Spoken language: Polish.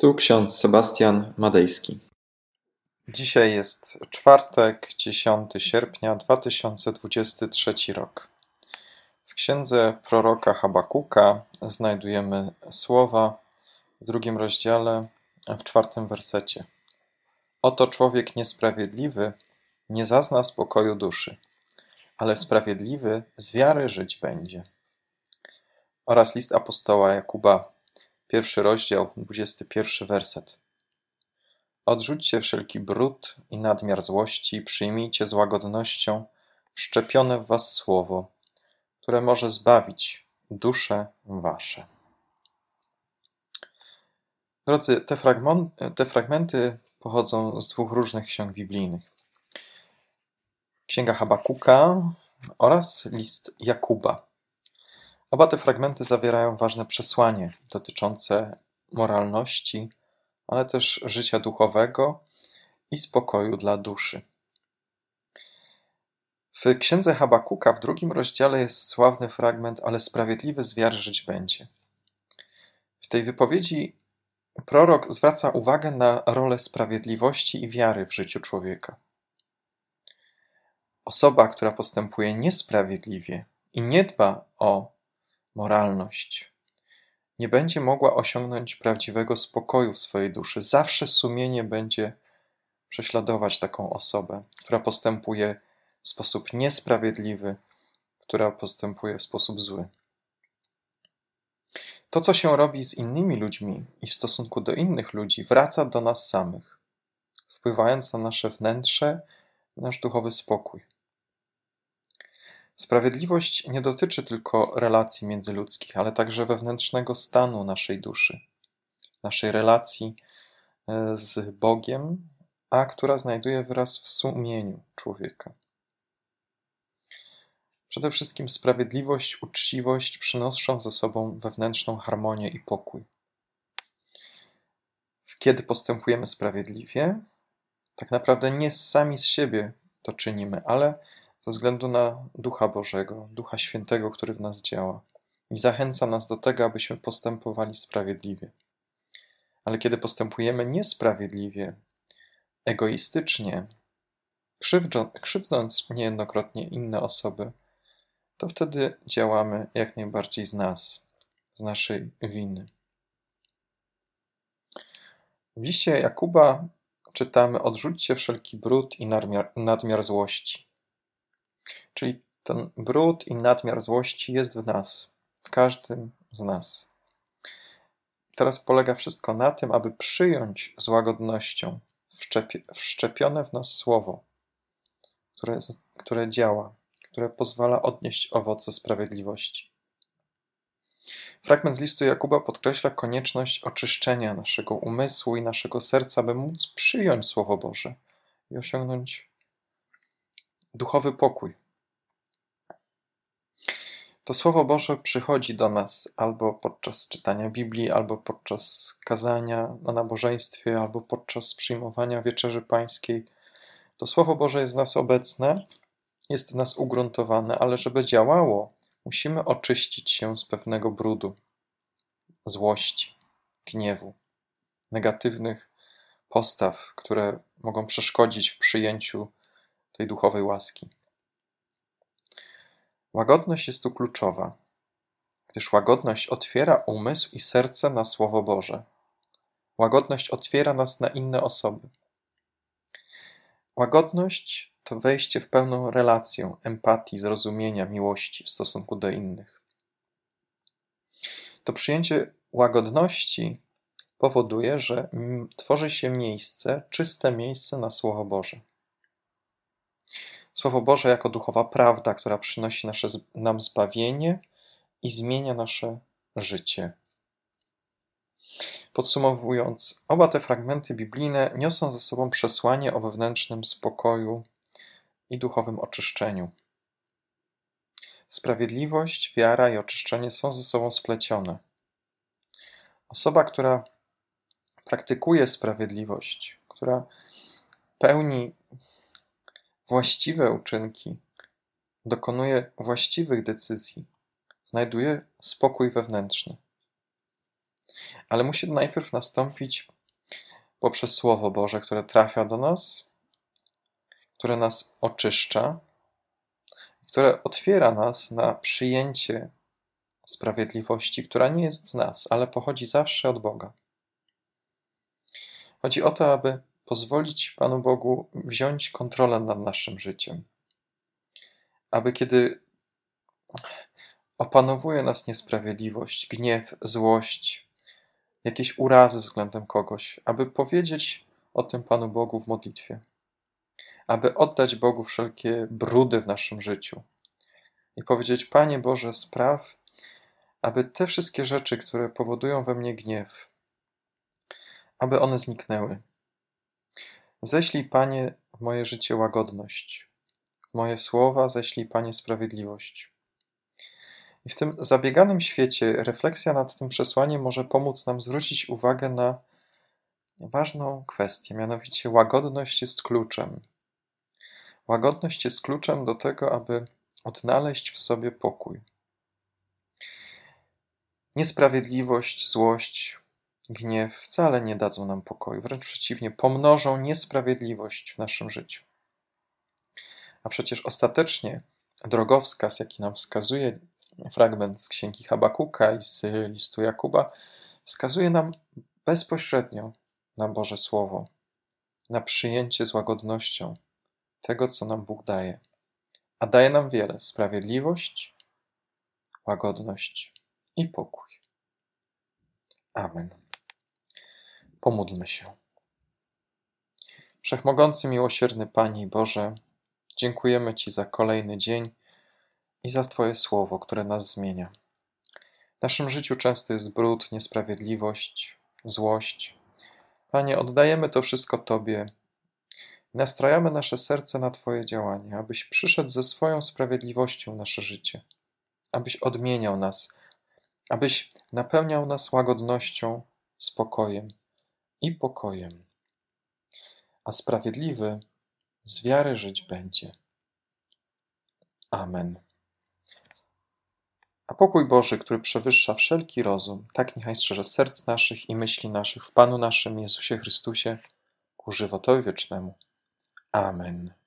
Tu ksiądz Sebastian Madejski. Dzisiaj jest czwartek, 10 sierpnia 2023 rok. W księdze proroka Habakuka znajdujemy słowa w drugim rozdziale, w czwartym wersecie. Oto człowiek niesprawiedliwy nie zazna spokoju duszy, ale sprawiedliwy z wiary żyć będzie. Oraz list apostoła Jakuba Pierwszy rozdział, dwudziesty pierwszy werset. Odrzućcie wszelki brud i nadmiar złości przyjmijcie z łagodnością wszczepione w was słowo, które może zbawić dusze wasze. Drodzy, te, te fragmenty pochodzą z dwóch różnych ksiąg biblijnych. Księga Habakuka oraz list Jakuba. Oba te fragmenty zawierają ważne przesłanie dotyczące moralności, ale też życia duchowego i spokoju dla duszy. W księdze Habakuka w drugim rozdziale jest sławny fragment, ale sprawiedliwy z wiary żyć będzie. W tej wypowiedzi prorok zwraca uwagę na rolę sprawiedliwości i wiary w życiu człowieka. Osoba, która postępuje niesprawiedliwie i nie dba o moralność. Nie będzie mogła osiągnąć prawdziwego spokoju w swojej duszy. Zawsze sumienie będzie prześladować taką osobę, która postępuje w sposób niesprawiedliwy, która postępuje w sposób zły. To, co się robi z innymi ludźmi i w stosunku do innych ludzi, wraca do nas samych, wpływając na nasze wnętrze, nasz duchowy spokój. Sprawiedliwość nie dotyczy tylko relacji międzyludzkich, ale także wewnętrznego stanu naszej duszy, naszej relacji e, z Bogiem, a która znajduje wyraz w sumieniu człowieka. Przede wszystkim sprawiedliwość, uczciwość przynoszą ze sobą wewnętrzną harmonię i pokój. Kiedy postępujemy sprawiedliwie, tak naprawdę nie sami z siebie to czynimy, ale ze względu na Ducha Bożego, Ducha Świętego, który w nas działa i zachęca nas do tego, abyśmy postępowali sprawiedliwie. Ale kiedy postępujemy niesprawiedliwie, egoistycznie, krzywdząc niejednokrotnie inne osoby, to wtedy działamy jak najbardziej z nas, z naszej winy. W liście Jakuba czytamy: Odrzućcie wszelki brud i nadmiar, nadmiar złości. Czyli ten brud i nadmiar złości jest w nas, w każdym z nas. Teraz polega wszystko na tym, aby przyjąć z łagodnością wszczepione w nas słowo, które, które działa, które pozwala odnieść owoce sprawiedliwości. Fragment z listu Jakuba podkreśla konieczność oczyszczenia naszego umysłu i naszego serca, by móc przyjąć Słowo Boże i osiągnąć duchowy pokój. To Słowo Boże przychodzi do nas albo podczas czytania Biblii, albo podczas kazania na nabożeństwie, albo podczas przyjmowania wieczerzy pańskiej. To Słowo Boże jest w nas obecne, jest w nas ugruntowane, ale żeby działało, musimy oczyścić się z pewnego brudu, złości, gniewu, negatywnych postaw, które mogą przeszkodzić w przyjęciu tej duchowej łaski. Łagodność jest tu kluczowa, gdyż łagodność otwiera umysł i serce na Słowo Boże. Łagodność otwiera nas na inne osoby. Łagodność to wejście w pełną relację, empatii, zrozumienia, miłości w stosunku do innych. To przyjęcie łagodności powoduje, że tworzy się miejsce, czyste miejsce na Słowo Boże. Słowo Boże jako duchowa prawda, która przynosi nasze, nam zbawienie i zmienia nasze życie. Podsumowując, oba te fragmenty biblijne niosą ze sobą przesłanie o wewnętrznym spokoju i duchowym oczyszczeniu. Sprawiedliwość, wiara i oczyszczenie są ze sobą splecione. Osoba, która praktykuje sprawiedliwość, która pełni właściwe uczynki, dokonuje właściwych decyzji, znajduje spokój wewnętrzny. ale musi najpierw nastąpić poprzez Słowo Boże, które trafia do nas, które nas oczyszcza, które otwiera nas na przyjęcie sprawiedliwości, która nie jest z nas, ale pochodzi zawsze od Boga. Chodzi o to, aby pozwolić Panu Bogu wziąć kontrolę nad naszym życiem. Aby kiedy opanowuje nas niesprawiedliwość, gniew, złość, jakieś urazy względem kogoś, aby powiedzieć o tym Panu Bogu w modlitwie, aby oddać Bogu wszelkie brudy w naszym życiu i powiedzieć: Panie Boże, spraw, aby te wszystkie rzeczy, które powodują we mnie gniew, aby one zniknęły. Ześlij, Panie, w moje życie łagodność, w moje słowa ześlij, Panie, sprawiedliwość. I w tym zabieganym świecie refleksja nad tym przesłaniem może pomóc nam zwrócić uwagę na ważną kwestię, mianowicie łagodność jest kluczem. Łagodność jest kluczem do tego, aby odnaleźć w sobie pokój. Niesprawiedliwość, złość, gniew wcale nie dadzą nam pokoju, wręcz przeciwnie, pomnożą niesprawiedliwość w naszym życiu. A przecież ostatecznie drogowskaz, jaki nam wskazuje fragment z księgi Habakuka i z listu Jakuba, wskazuje nam bezpośrednio na Boże Słowo, na przyjęcie z łagodnością tego, co nam Bóg daje. A daje nam wiele: sprawiedliwość, łagodność i pokój. Amen. Pomódlmy się. Wszechmogący, miłosierny Panie Boże, dziękujemy Ci za kolejny dzień i za Twoje słowo, które nas zmienia. W naszym życiu często jest brud, niesprawiedliwość, złość. Panie, oddajemy to wszystko Tobie. Nastrajamy nasze serce na Twoje działanie, abyś przyszedł ze swoją sprawiedliwością nasze życie, abyś odmieniał nas, abyś napełniał nas łagodnością, spokojem i pokojem. A sprawiedliwy z wiary żyć będzie. Amen. A pokój Boży, który przewyższa wszelki rozum, tak niechaj strzeże serc naszych i myśli naszych w Panu naszym Jezusie Chrystusie ku żywotowi wiecznemu. Amen.